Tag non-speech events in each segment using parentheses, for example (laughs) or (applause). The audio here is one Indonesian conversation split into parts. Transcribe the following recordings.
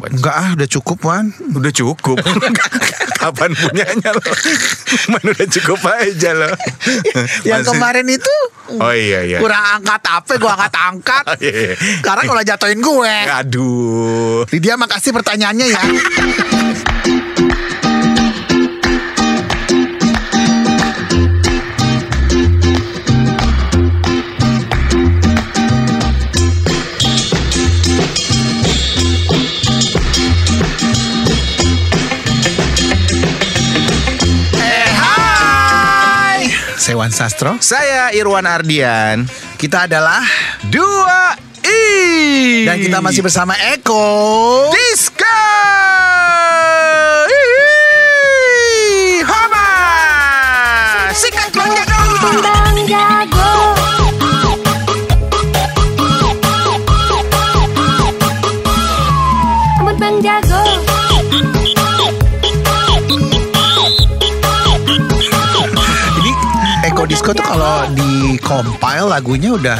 buat Enggak ah, udah cukup Wan. Udah cukup. (laughs) Kapan punyanya lo? Man udah cukup aja lo. Yang Masih- kemarin itu Oh iya iya. kurang angkat apa, gue angkat-angkat. (laughs) Iya, iya. Karena kalau jatuhin gue. Aduh. Lydia makasih pertanyaannya ya. Saya Wan Sastro. Saya Irwan Ardian. Kita adalah Dua I. dan kita masih bersama Eko. Diska. Eko Disco tuh kalau di compile lagunya udah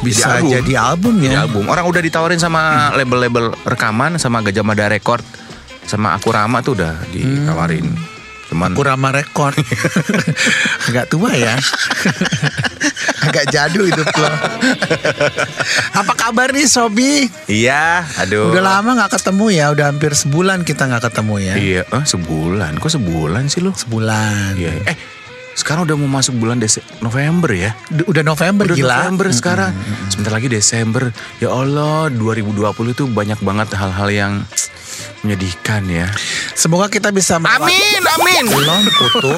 bisa Jadi album. jadi album Di ya. album. Orang udah ditawarin sama label-label rekaman sama Gajah Mada Record sama Akurama tuh udah ditawarin. Cuman Kurama Record (laughs) Agak tua ya (laughs) Agak jadul hidup lo Apa kabar nih Sobi? Iya, aduh. Udah lama gak ketemu ya Udah hampir sebulan kita gak ketemu ya Iya, eh, sebulan. Kok sebulan sih lo? Sebulan Iya. Eh, sekarang udah mau masuk bulan Dese November ya. D- Udah November Udah gila November sekarang. Sebentar lagi Desember. Ya Allah, 2020 itu banyak banget hal-hal yang menyedihkan ya. Semoga kita bisa melewati Amin, amin. Belum putu.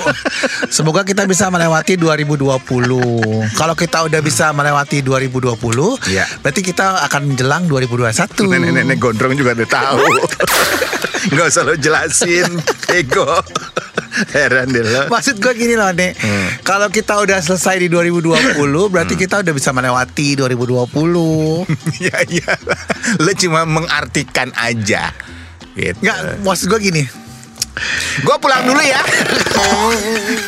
Semoga kita bisa melewati 2020. Kalau kita udah bisa melewati 2020, Iya. berarti kita akan menjelang 2021. Nenek-nenek gondrong juga udah tahu. (laughs) Nggak usah lo jelasin, ego. (laughs) Heran deh lo. Maksud gue gini loh, Nek. Hmm. Kalau kita udah selesai di 2020, (laughs) berarti kita udah bisa melewati 2020. (laughs) ya iya. Lo cuma mengartikan aja. Gitu. Enggak, maksud gue gini. Gue pulang dulu ya.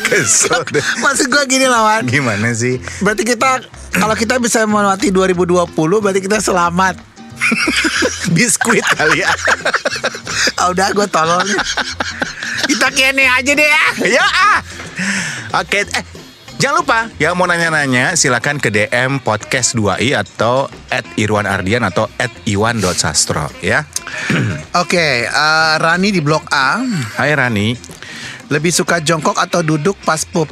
Kesel deh. Maksud gue gini loh, Wan. Gimana sih? Berarti kita kalau kita bisa melewati 2020, berarti kita selamat. Biskuit kali ya. Ah, udah gue tolol nih. Kita kene aja deh ya. ya ah. Oke, eh jangan lupa yang mau nanya-nanya silakan ke DM podcast 2i atau at Irwan Ardian atau at Iwan.sastro ya. (clears throat) Oke, eh, Rani di blok A Hai Rani. lebih suka jongkok atau duduk pas pup?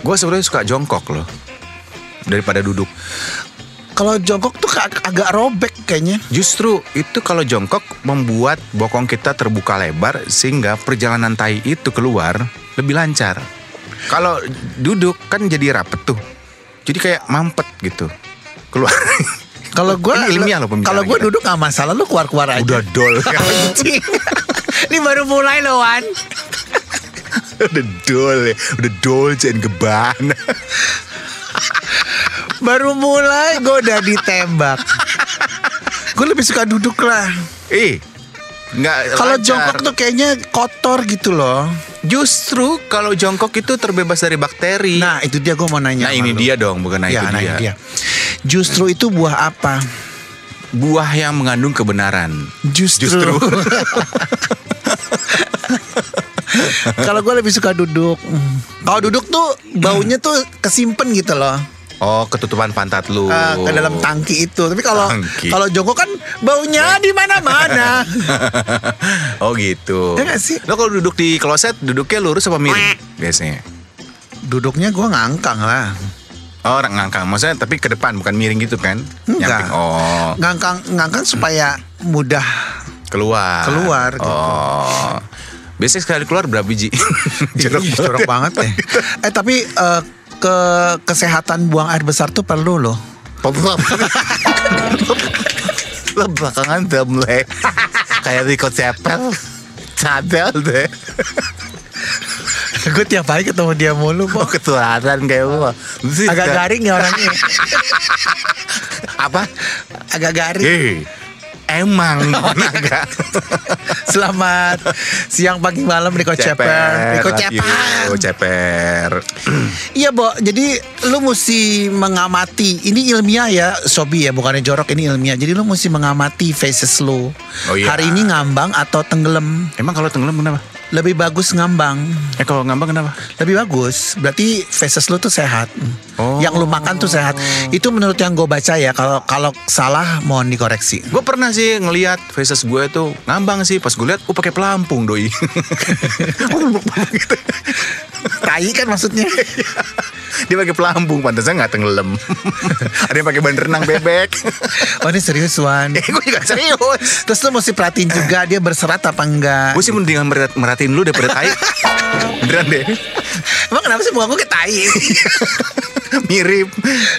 Gue sebenarnya suka jongkok loh daripada duduk. Kalau jongkok tuh ag- agak robek kayaknya. Justru itu kalau jongkok membuat bokong kita terbuka lebar sehingga perjalanan tai itu keluar lebih lancar. Kalau duduk kan jadi rapet tuh. Jadi kayak mampet gitu. Keluar. (laughs) Kalau gue ilmiah loh Kalau gue duduk nggak masalah, lu keluar keluar aja. Udah dol. (laughs) (laughs) Ini baru mulai loh Wan. udah dol ya. Udah dol jangan geban. Baru mulai gue udah ditembak. gue lebih suka duduk lah. Ih. Nggak Kalau jongkok tuh kayaknya kotor gitu loh. Justru kalau jongkok itu terbebas dari bakteri. Nah itu dia gue mau nanya. Nah, ini lu. dia dong, bukan nah Ya, itu nah, dia. ini dia. Justru itu buah apa? Buah yang mengandung kebenaran. Justru. Justru. (laughs) Kalau gue lebih suka duduk. Kalau duduk tuh baunya tuh kesimpen gitu loh. Oh, ketutupan pantat lu. Ah, ke dalam tangki itu. Tapi kalau kalau jongkok kan baunya di mana-mana. (laughs) oh gitu. Ya nggak sih? Lo kalau duduk di kloset duduknya lurus apa miring biasanya? Duduknya gue ngangkang lah. Oh, ngangkang. Maksudnya tapi ke depan bukan miring gitu kan? Enggak. Nyamping. Oh, Ngangkang ngangkang supaya mudah. keluar. Keluar, gitu. Oh. Biasanya sekali keluar berapa biji? (laughs) Jorok jorok banget deh. (laughs) Eh tapi eh, ke kesehatan buang air besar tuh perlu loh. Lo belakangan udah mulai kayak Rico Cepel. Cadel deh. gue tiap hari ketemu dia mulu, Mau Bo. ketularan kayak sih Agak garing ya orangnya. Apa? Agak garing. Eh, emang agak. Selamat siang pagi malam Riko Ceper. Riko Ceper. Ceper. Iya, Bo. Jadi lu mesti mengamati. Ini ilmiah ya, Sobi ya, bukannya jorok ini ilmiah. Jadi lu mesti mengamati faces lu. Oh, iya. Hari ini ngambang atau tenggelam. Emang kalau tenggelam kenapa? Lebih bagus ngambang. Eh kalau ngambang kenapa? Lebih bagus. Berarti faces lu tuh sehat. Oh. Yang lu makan tuh sehat. Itu menurut yang gue baca ya. Kalau kalau salah mohon dikoreksi. Gue pernah sih ngelihat faces gue tuh ngambang sih. Pas gue lihat, gue pakai pelampung doi. (laughs) (laughs) gitu. Tai kan maksudnya. (laughs) Dia pakai pelampung, pantasnya nggak tenggelam. (laughs) Ada yang pakai ban renang bebek. Oh ini serius Wan. (laughs) eh, gue juga serius. Terus lu mesti perhatiin juga dia berserat apa enggak. Gue sih mendingan merat- merhatiin lu daripada tai. (laughs) Beneran deh. Emang kenapa sih muka gue kayak tai? Mirip.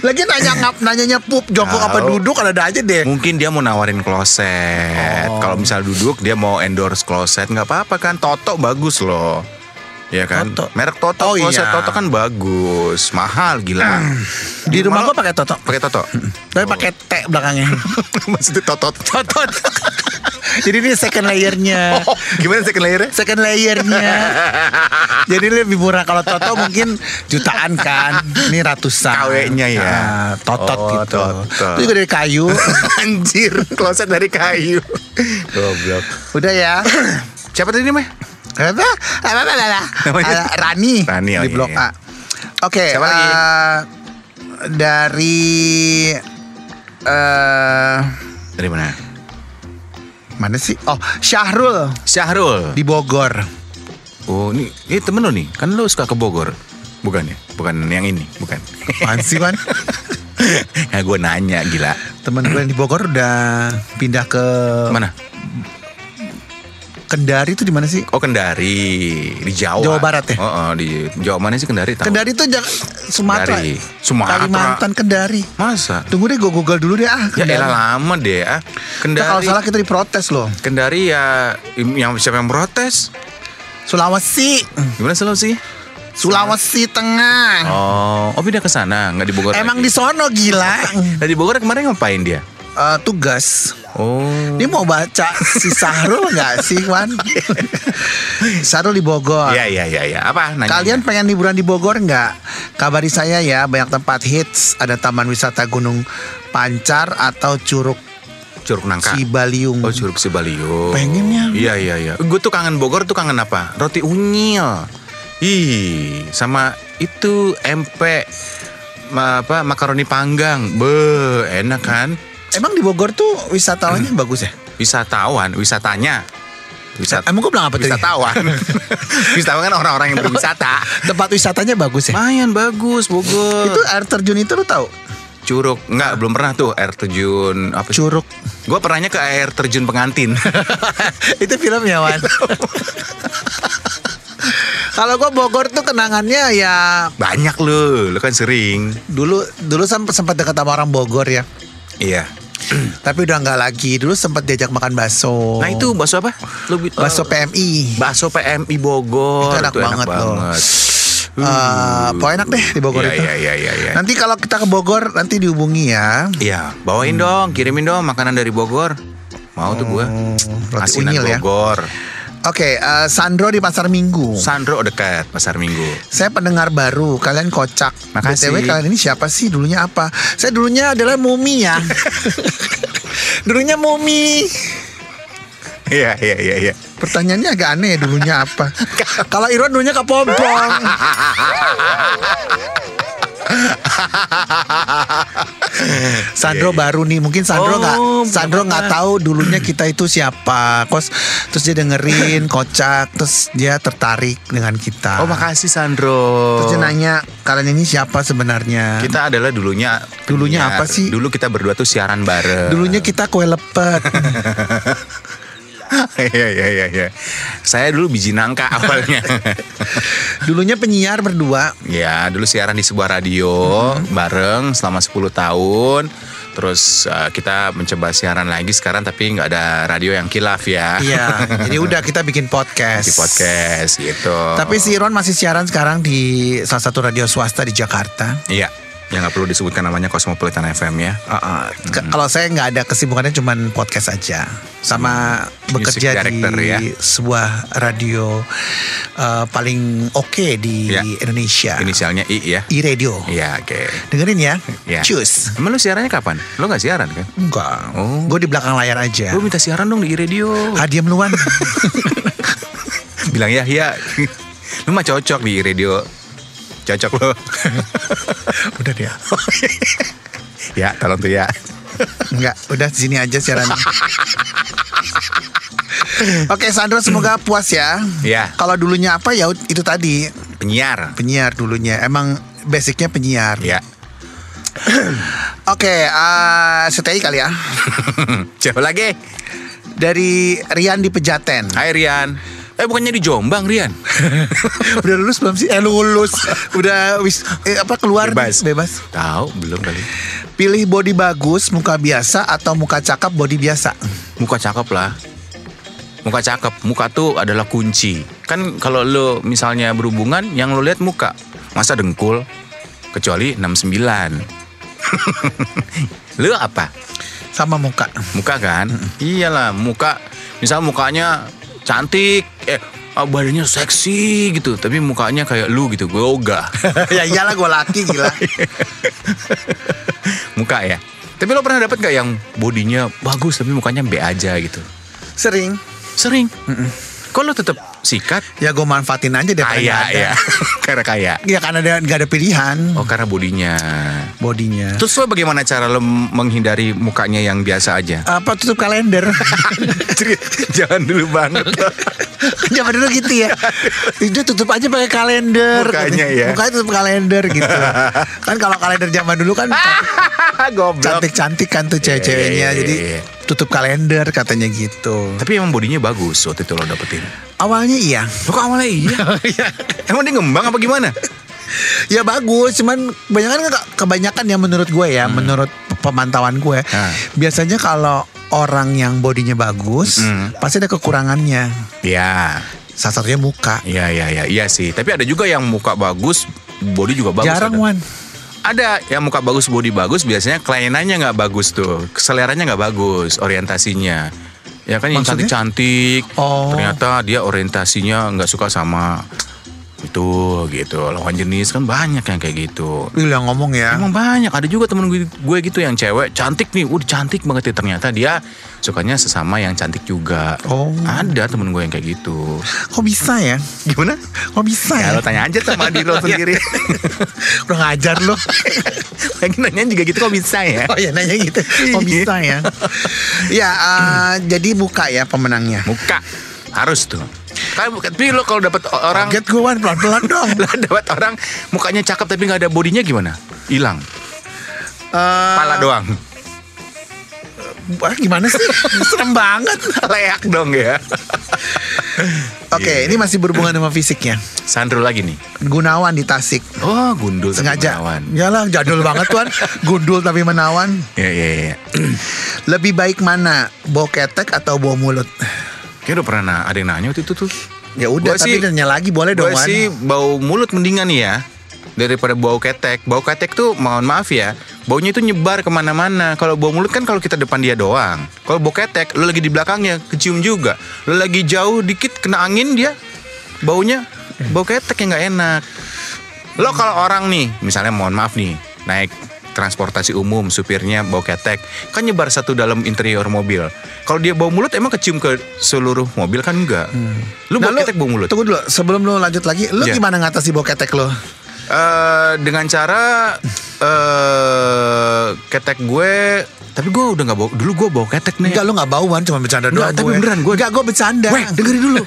Lagi nanya ngap nanyanya pup jongkok apa duduk ada aja deh. Mungkin dia mau nawarin kloset. Oh. Kalau misal duduk dia mau endorse kloset nggak apa-apa kan. Toto bagus loh. Ya kan? Toto. Merek Toto Oh, kloset iya. Toto kan bagus, mahal gila. Di rumah gue pakai toto. Pakai Toto. Tapi pakai T belakangnya. (laughs) Maksudnya Toto. Totot. (laughs) Jadi ini second layernya. (laughs) Oh, gimana second layer Second layernya. Jadi lebih murah kalau Toto mungkin jutaan kan. Ini ratusan. KW-nya ya. Ah, totot Oh, gitu. totot. Itu juga dari kayu. Anjir, kloset dari kayu. Goblok. Udah ya. Siapa tadi namanya? Apa? Apa apa apa? Rani. Rani, oh di iya, Blok iya. A. Oke. Siapa lagi? eh, dari eh Dari mana? mana sih? Oh, Syahrul Syahrul. di Bogor. Oh, ini, ini temen lu nih. Kan lu suka ke Bogor. Bukan ya? Bukan yang ini, bukan. Apaan sih, Wan? (laughs) ya gue nanya gila. Temen gue yang di Bogor udah pindah ke Mana? Kendari itu di mana sih? Oh Kendari di Jawa. Jawa Barat ya? Oh, oh, di Jawa mana sih Kendari? Tahu? Kendari itu jangan Sumatera. Kendari. Sumatera. Kalimantan Kendari. Masa? Tunggu deh gue google dulu deh ah. Ya Kendari. elah lama deh ah. Kendari. kalau salah kita diprotes loh. Kendari ya yang siapa yang protes? Sulawesi. Gimana selalu sih? Sulawesi Tengah. Oh, oh pindah ke sana, nggak di Bogor. Emang di lagi. sono gila. (laughs) Nah, di Bogor kemarin ngapain dia? Eh, tugas. Oh. Ini mau baca si Sahrul nggak sih, Wan? Sahrul di Bogor. Iya iya iya iya. Apa nanya? Kalian pengen liburan di Bogor nggak? Kabari saya ya, banyak tempat hits. Ada Taman Wisata Gunung Pancar atau Curug Curug Nangka. Cibaliung. Oh Curug Cibaliung. Pengennya. Iya iya iya. Gue tuh kangen Bogor tuh kangen apa? Roti unyil. Ih, sama itu MP ma, apa makaroni panggang. Be, enak kan? Emang di Bogor tuh wisatawannya bagus ya? Wisatawan, wisatanya. Wisat Emang gue bilang apa tadi? wisatawan. (laughs) wisatawan kan orang-orang yang berwisata. Tempat wisatanya bagus ya? Lumayan bagus Bogor. Itu air terjun itu lu tahu? Curug, enggak belum pernah tuh air terjun apa? Curug. Gue pernahnya ke air terjun pengantin. (laughs) itu filmnya Wan. (laughs) Kalau gue Bogor tuh kenangannya ya Banyak lu, lu kan sering. dulu dulu sempat sempat dekat sama orang Bogor ya. Iya. Tapi udah nggak lagi. Dulu sempat diajak makan bakso. Nah itu bakso apa? Lu bakso eh, PMI. bakso PMI Bogor. Itu enak banget loh. banget. Eh, pokoknya enak deh di Bogor Iya, itu. Iya iya iya iya. Nanti kalau kita ke Bogor nanti dihubungi ya. Iya, bawain dong, kirimin dong makanan dari Bogor. Mau tuh. Oh, roti Asinan unyil ya. Oke, eh, Sandro di Pasar Minggu. Sandro dekat Pasar Minggu. Saya pendengar baru, kalian kocak. Makasih. BTW kalian ini siapa sih? Dulunya apa? Saya dulunya adalah Mumi ya. (laughs) dulunya Mumi. Iya iya iya iya. Pertanyaannya agak aneh ya dulunya apa? (laughs) Kalau Irwan dulunya kepompong. (laughs) (laughs) Sandro baru nih, mungkin Sandro nggak Oh, Sandro nggak tahu dulunya kita itu siapa. Kos terus dia dengerin kocak, terus dia tertarik dengan kita. Oh makasih Sandro. Terus dia nanya kalian ini siapa sebenarnya? Kita adalah dulunya Dulunya penyiar. apa sih? Dulu kita berdua tuh siaran bareng. Dulunya kita kue lepet. (laughs) Iya iya iya iya. Saya dulu biji nangka (laughs) awalnya. Dulunya penyiar berdua. ya, dulu siaran di sebuah radio Mm-hmm. bareng selama 10 tahun. Terus uh, kita mencoba siaran lagi sekarang tapi nggak ada radio yang kilaf ya. Iya, (laughs) jadi udah kita bikin podcast. di podcast gitu. Tapi si Ron masih siaran sekarang di salah satu radio swasta di Jakarta. Iya. Yang nggak perlu disebutkan namanya Cosmopolitan FM ya. Uh, uh, ke- Kalau saya nggak ada kesibukannya cuman podcast aja, sama Music bekerja di director ya. sebuah radio uh, paling oke di Ya. Indonesia. Inisialnya I ya. I Radio. Iya, oke. Dengerin ya. Ya. Cus. Emang lu siarannya kapan? Lu nggak siaran kan? Enggak. Oh. Gue di belakang layar aja. Lu minta siaran dong di radio. Ah diam luan. (laughs) Bilang ya, ya. (laughs) Lu mah cocok di radio. Cocok lo. (laughs) udah dia. ya, tolong tuh ya. Enggak, udah di sini aja siaran. Oke Sandro semoga puas ya. Ya. Kalau dulunya apa ya itu tadi Penyiar. penyiar dulunya. Emang basicnya penyiar. Ya. Oke, eh STI kali ya. (laughs) Siapa lagi? Dari Rian di Pejaten. Hai Rian. Eh bukannya di Jombang Rian? (laughs) Udah lulus belum sih? Eh lulus. Udah wis eh, apa keluar Bebas. Bebas. Tahu belum kali. Pilih body bagus, muka biasa atau muka cakep body biasa? Muka cakep lah. Muka cakep, muka tuh adalah kunci. Kan kalau lo misalnya berhubungan, yang lo lihat muka. Masa dengkul? Kecuali 69. (laughs) lo apa? Sama muka. Muka kan? Iyalah, muka. Misal mukanya cantik, eh ah, badannya seksi gitu, tapi mukanya kayak lu gitu, gue ogah. (laughs) ya iyalah gue laki gila. (laughs) muka ya. Tapi lo pernah dapat nggak yang bodinya bagus tapi mukanya B aja gitu? Sering. Sering. Kok lo tetap sikat? Ya gue manfaatin aja deh Kaya ya, (laughs) karena kaya. Ya kan ada nggak ada pilihan Oh karena bodinya. bodinya. Terus lo bagaimana cara lo menghindari mukanya yang biasa aja? apa tutup kalender? (laughs) Jangan dulu banget. (laughs) Zaman dulu gitu ya. Itu tutup aja pakai kalender. Mukanya ya. Mukanya tutup kalender gitu. kan kalau kalender zaman dulu kan Goblok. cantik-cantik kan tuh cewek-ceweknya. Iya, Jadi iya, iya. tutup kalender katanya gitu. Tapi emang bodinya bagus waktu itu lo dapetin. Awalnya iya. Lo kok awalnya (laughs) iya? emang dia ngembang apa gimana? Ya bagus, cuman kebanyakan kebanyakan ya menurut gue ya, menurut pemantauan gue, Hmm. Biasanya kalau orang yang bodinya bagus, Hmm. pasti ada kekurangannya. Ya, Salah satunya muka. iya, iya, iya, iya sih. Tapi ada juga yang muka bagus, body juga bagus. Jarang ada. Wan. Ada yang muka bagus, body bagus, biasanya klienannya nggak bagus tuh, seleranya nggak bagus, orientasinya. Ya kan yang Maksudnya? cantik-cantik, Oh. ternyata dia orientasinya nggak suka sama itu gitu. Lawan jenis kan banyak yang kayak gitu. Lu yang ngomong ya. Emang banyak, ada juga temen gue, gue gitu yang cewek cantik nih, udah cantik banget ya ternyata dia sukanya sesama yang cantik juga. Oh. Ada temen gue yang kayak gitu. Kok bisa ya? Gimana? Kok bisa Ya ya? lo tanya aja sama diri lo (laughs) sendiri. Udah ngajar lo. (laughs) Lagi nanya juga gitu kok bisa ya? Oh ya nanya gitu. Kok bisa ya? (laughs) ya, eh, jadi muka ya pemenangnya. Muka harus tuh. Kan tapi lo kalau dapat orang Kaget gue Wan, pelan-pelan dong. (laughs) dapat orang mukanya cakep tapi nggak ada bodinya gimana? Hilang. Eh, Pala doang. wah, gimana sih? (laughs) Serem banget. Leak dong ya. Oke, Iya. ini masih berhubungan sama fisiknya. Sandro lagi nih. Gunawan di Tasik. Oh, gundul tapi Sengaja. menawan. Yalah, jadul banget tuan. (laughs) Gundul tapi menawan. Iya, iya, iya. Lebih baik mana? Bau ketek atau bau mulut? Kayaknya udah pernah na- ada yang nanya waktu itu tuh. Ya udah, Gua tapi sih- nanya lagi boleh dong, Gue sih bau mulut mendingan nih ya daripada bau ketek. Bau ketek tuh mohon maaf ya, baunya itu nyebar ke mana-mana. Kalau bau mulut kan kalau kita depan dia doang. Kalau bau ketek, lo lagi di belakangnya kecium juga. Lo lagi jauh dikit kena angin dia, baunya bau ketek yang nggak enak. Lo kalau orang nih, misalnya mohon maaf nih, naik transportasi umum supirnya bau ketek kan nyebar satu dalam interior mobil kalau dia bau mulut emang kecium ke seluruh mobil kan enggak lu Nah, bau ketek bau mulut Tunggu dulu, sebelum lu lanjut lagi, lu Iya. gimana ngatasi bau ketek lu? Eh, dengan cara eh ketek gue tapi gue udah nggak bau dulu gue bau ketek nih Enggak, lu gak bauan, cuma bercanda doang tapi gue. beneran, gue- Enggak, gue bercanda. Weh dengerin dulu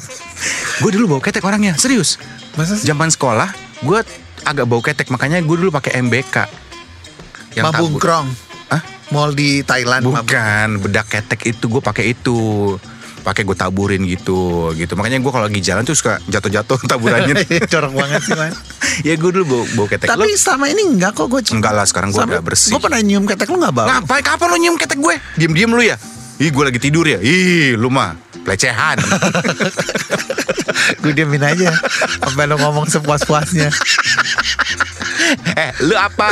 (laughs) gue dulu bau ketek orangnya serius Masa sih? zaman sekolah gue agak bau ketek makanya gue dulu pakai MBK yang Mabung tabur. Krong. Hah? Mall di Thailand. Mabung- bukan bedak ketek itu gue pakai itu pakai gue taburin gitu gitu makanya gue kalau lagi jalan tuh suka jatuh-jatuh (laughs) taburannya (laughs) Corok banget sih, Man. (laughs) ya gue dulu bau, bau ketek Tapi Lo- sama ini enggak kok gue Enggak lah, sekarang gua udah bersih. Gue pernah nyium ketek lu gak bau Ngapain kapan lo nyium ketek gue? Diem-diem lu ya? Ih gue lagi tidur ya? Ih lu mah pelecehan Gue diemin aja Sampai lu ngomong sepuas-puasnya eh, lu apa?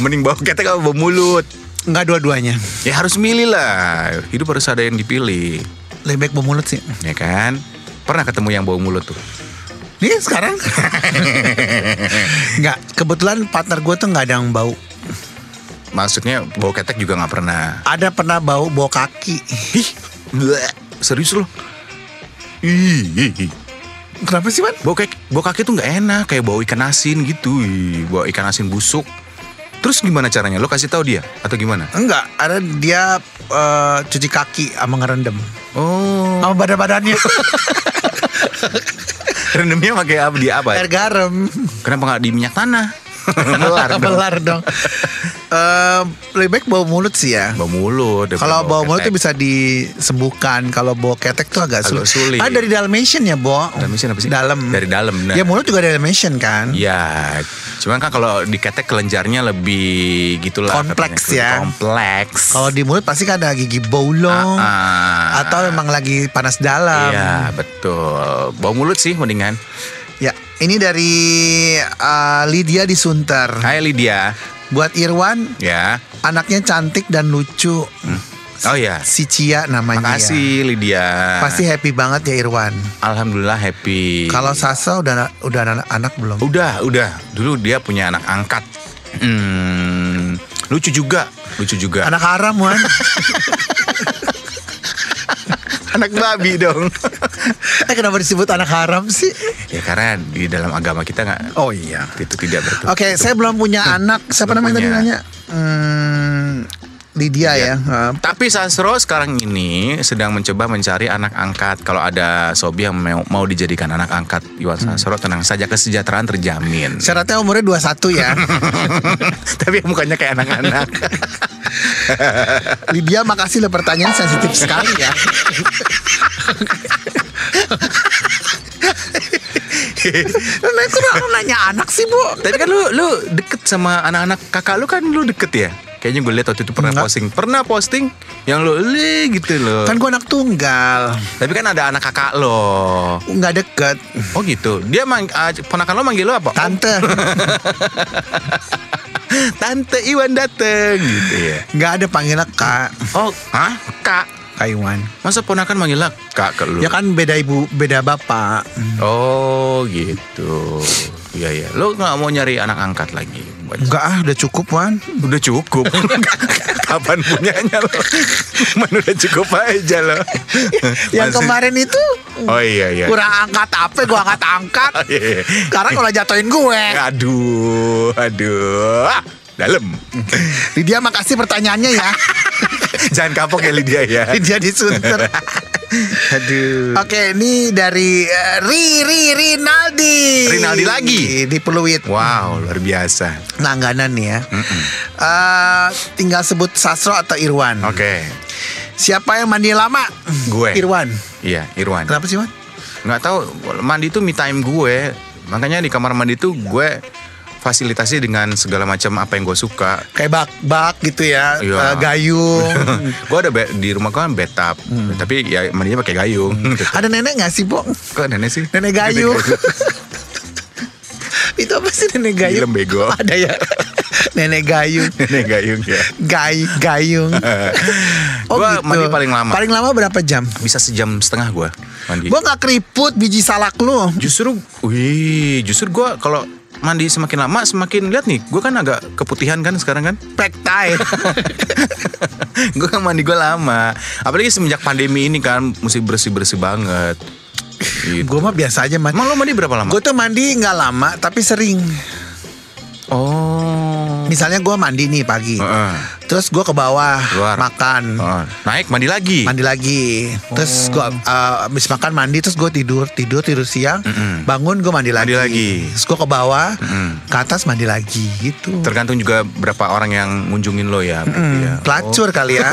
Mending bau ketek apa bau mulut? Enggak dua-duanya. Ya harus milih lah. Hidup harus ada yang dipilih. Lebih baik bau mulut sih. Ya kan? Pernah ketemu yang bau mulut tuh? Nih sekarang. (laughs) Enggak, kebetulan partner gue tuh nggak ada yang bau. Maksudnya bau ketek juga nggak pernah. Ada pernah bau bau kaki. Ih, bleh. serius loh. Ih. Kenapa sih, Man? Bau kaki, bau kaki tuh nggak enak, kayak bau ikan asin gitu. Ih, bau ikan asin busuk. Terus gimana caranya? Lo kasih tahu dia atau gimana? Enggak, ada dia eh, cuci kaki sama ngerendam. Oh, Sama badan-badannya. (laughs) rendemnya pakai apa? Di apa? Air garam. Kenapa nggak di minyak tanah? (laughs) Melar dong. Melar (laughs) dong. Eh, lebih baik bau mulut sih ya. Bau mulut. Kalau bau mulut ketek. tuh bisa disembuhkan. Kalau bau ketek tuh agak, Agak sulit. sulit. Ah dari Dalmatian ya, Bo. Dalmatian apa sih? Dalam. Dari dalam, nah. Ya mulut juga Dalmatian kan. Ya, cuman kan kalau di ketek kelenjarnya lebih gitulah. Kompleks katanya. ya. Kompleks. Kalau di mulut pasti kan ada gigi bolong. Ah, ah. Atau memang lagi panas dalam. Iya, betul. Bau mulut sih mendingan. Ya, ini dari uh, Lydia di Sunter. Hai Lydia. Buat Irwan, Ya. anaknya cantik dan lucu. Oh ya. Si Cia namanya. Makasih Lydia. Pasti happy banget ya Irwan. Alhamdulillah happy. Kalau Sasa udah udah anak, anak belum? udah, udah. Dulu dia punya anak angkat. Hmm, lucu juga, lucu juga. Anak haram Wan. (laughs) anak babi dong. (laughs) eh kenapa disebut anak haram sih? ya karena di dalam agama kita nggak Oh iya. itu tidak betul. Oke, saya belum punya anak. Siapa Belum namanya tadi nanya? Hmm, Lydia ya. Uh, Tapi Sasro sekarang ini sedang mencoba mencari anak angkat. Kalau ada Sobi yang mau, mau dijadikan anak angkat Iwan Sasro, tenang saja kesejahteraan terjamin. syaratnya umurnya 21 ya. (laughs) Tapi mukanya kayak anak-anak. (laughs) (laughs) Lydia makasih lo pertanyaan sensitif sekali ya. (laughs) Nah, itu orang nanya anak sih, Bu. Tapi kan lu lu deket sama anak-anak kakak lu kan lu deket ya? Kayaknya gue lihat waktu itu pernah Enggak. posting, pernah posting yang lu le gitu loh. Kan gue anak tunggal. Tapi kan ada anak kakak lo. Nggak deket. Oh gitu. Dia mang, ah, ponakan lo manggil lo apa? Tante. (laughs) Tante Iwan dateng gitu ya. Nggak ada panggilnya Kak. Oh, hah? Kak. Kak Iwan. Masa ponakan manggilnya kak ke lu? Ya kan beda ibu, beda bapak. Oh gitu. Iya iya. Lo nggak mau nyari anak angkat lagi? Enggak ah, udah cukup Wan. Udah cukup. (laughs) Kapan punyanya lo? Man udah cukup aja lo. Yang Masih- kemarin itu Oh iya iya. kurang angkat apa? Gue angkat-angkat. (laughs) Iya, iya. Sekarang kalau jatuhin gue. Aduh, aduh. Ah, dalam. (laughs) Lydia makasih pertanyaannya ya. (laughs) Jangan kapok ya Lydia ya. Lydia disunter. Aduh. Oke, ini dari eh, Ri Ri Rinaldi. Rinaldi lagi? Di Peluit. Wow, luar biasa. Langganan nih ya. Eh, tinggal sebut Sasro atau Irwan. Oke. Siapa yang mandi lama? Gue. Irwan. Iya, Irwan. Kenapa sih, Wan? nggak tahu mandi itu me time gue makanya di kamar mandi itu gue fasilitasi dengan segala macam apa yang gue suka Kayak bak-bak gitu ya. Iya. Eh, gayung. (laughs) gue ada be- di rumah gue kan bathtub tapi ya mandinya pakai gayung Ada nenek gak sih, Bong? kok nenek sih Nenek gayung. (laughs) Itu apa sih nenek gayung? Film bego. Ada ya. (laughs) (laughs) nenek gayung. (laughs) nenek gayung ya Gay, gayung. (laughs) Oh, Gua mandi paling lama. Paling lama berapa jam? bisa sejam setengah gue mandi Gua nggak keriput biji salak lu. justru wih justru gue kalau mandi semakin lama semakin lihat nih gue kan agak keputihan kan sekarang kan Pektai. gue kan mandi gue lama apalagi semenjak pandemi ini kan mesti bersih bersih banget gitu. Gue mah biasa aja mandi. Emang lo mandi berapa lama? Gue tuh mandi nggak lama tapi sering. Oh. Misalnya gue mandi nih pagi. Heeh. Terus gue ke bawah Keluar. makan. Oh, naik mandi lagi. Mandi lagi. Terus gue uh, abis makan mandi terus gue tidur tidur tidur siang. Mm-mm. Bangun gue mandi lagi. Mandi lagi. Terus gue ke bawah Mm-mm. ke atas mandi lagi gitu. Tergantung juga berapa orang yang ngunjungin lo ya. berarti Hmm, ya. pelacur kali ya.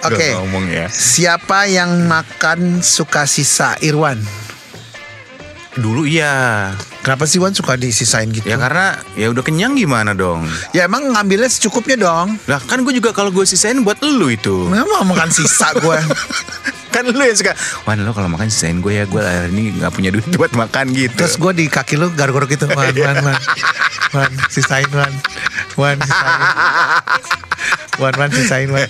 Oh, (laughs) (laughs) Oke. ngomong ya. Siapa yang makan suka sisa Irwan? Dulu iya. Kenapa sih Wan suka disisain gitu? Ya karena ya udah kenyang gimana dong. Ya emang ngambilnya secukupnya dong. Lah kan gue juga kalau gue sisain buat lu itu. Memang mau makan sisa gue. (laughs) kan lu yang suka Wan lo kalau makan sisain gue ya Gue hari ini gak punya duit buat makan gitu Terus gue di kaki lu garuk-garuk gitu Wan, (laughs) wan, wan Wan, sisain Wan Wan, sisain (laughs) Wan, wan, sisain Wan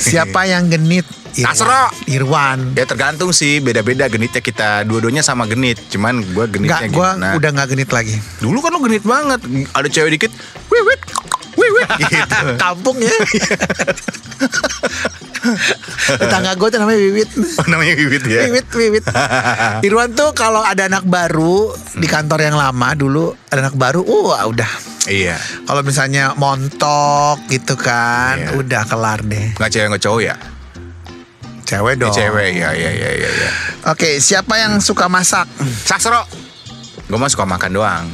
Siapa yang genit? Tasro. Irwan. Ya tergantung sih. Beda-beda genitnya kita. Dua-duanya sama genit. Cuman gue genitnya Enggak, gue gimana. udah gak genit lagi. Dulu kan lo genit banget. Ada cewek dikit Wiwit Wiwit. (laughs) Gitu. Kampung ya. (laughs) Tetangga gue tuh namanya Wiwit. Oh, namanya Wiwit ya? Wiwit, Wiwit. (laughs) Irwan tuh kalau ada anak baru Di kantor yang lama dulu Ada anak baru Wah udah. Iya. Kalau misalnya montok gitu kan Iya. Udah kelar deh. Nggak cewek nggak cowok ya Cewek Ini dong cewek ya ya ya ya, ya. Oke siapa yang suka masak? Sasro. Gue mah suka makan doang.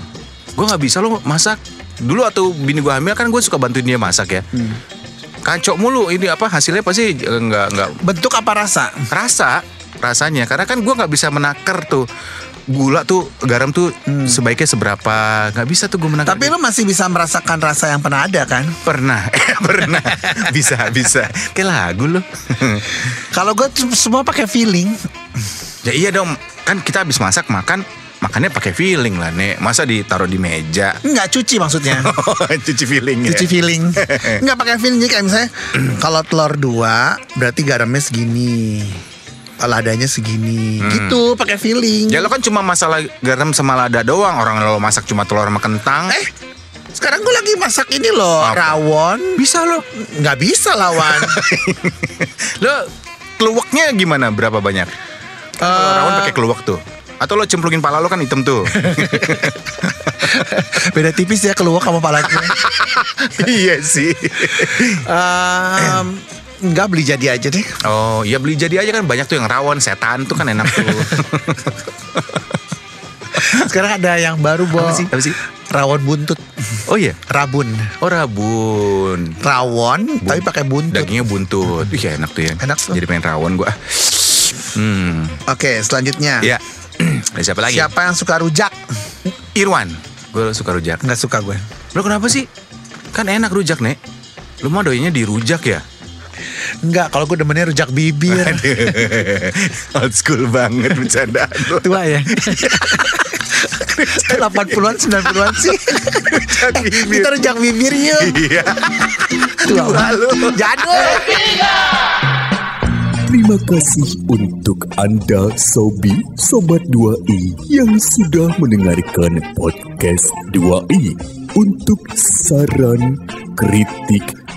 Gue nggak bisa lo masak. Dulu atau bini gue hamil kan gue suka bantuin dia masak ya. Kacok mulu ini apa hasilnya pasti nggak nggak Bentuk apa rasa? rasa. Rasanya karena kan gue nggak bisa menaker tuh gula tuh garam tuh sebaiknya seberapa? Nggak bisa tuh gue menaker Tapi lu masih bisa merasakan rasa yang pernah ada kan? pernah. (laughs) Pernah. (laughs) Bisa bisa. Kayak lagu lo (laughs) Kalau gue semua pakai feeling. Ya iya dong. Kan kita habis masak makan makannya pakai feeling lah nek. Masa ditaruh di meja? Nggak cuci maksudnya. Cuci feeling ya? Cuci feeling. Nggak pakai feeling. Jadi kayak misalnya Kalau telur dua Berarti garamnya segini Ladanya segini. Gitu pakai feeling. Ya lo kan cuma masalah garam sama lada doang. Orang lo masak cuma telur sama kentang. Eh sekarang gue lagi masak ini loh Apa? Rawon. Bisa lo. Nggak bisa lawan. (laughs) Lo keluaknya gimana? Berapa banyak? Kalau rawon pakai keluak tuh? Atau lo cemplungin pala lo kan hitam tuh? (laughs) Beda tipis ya keluar sama palanya. (laughs) Iya sih. Em, Nggak beli jadi aja deh. Oh ya beli jadi aja kan banyak tuh yang rawon setan tuh kan enak tuh. (laughs) Sekarang ada yang baru Bo Apa sih? Apa sih? Rawon buntut. Oh iya? Rabun. Oh rabun. Rawon Tapi pakai buntut. Dagingnya buntut. Ih enak tuh ya. Enak tuh. jadi pengen rawon gua. Hmm. Oke selanjutnya. Ya (clears throat) ada siapa lagi? Siapa yang suka rujak? Irwan. Gue suka rujak. Nggak suka gue. Lo kenapa sih? Kan enak rujak nek. Lu mau doyanya di rujak ya Enggak, kalau gue demennya rujak bibir. Old school banget bercandaan lo. Tua ya. 80-an 90-an sih. Rujak Eh, bibir. kita rujak bibir yuk. Iya. Tua lu. Jadul. Terima kasih untuk Anda Sobi Sobat 2i yang sudah mendengarkan podcast 2i. Untuk saran, kritik,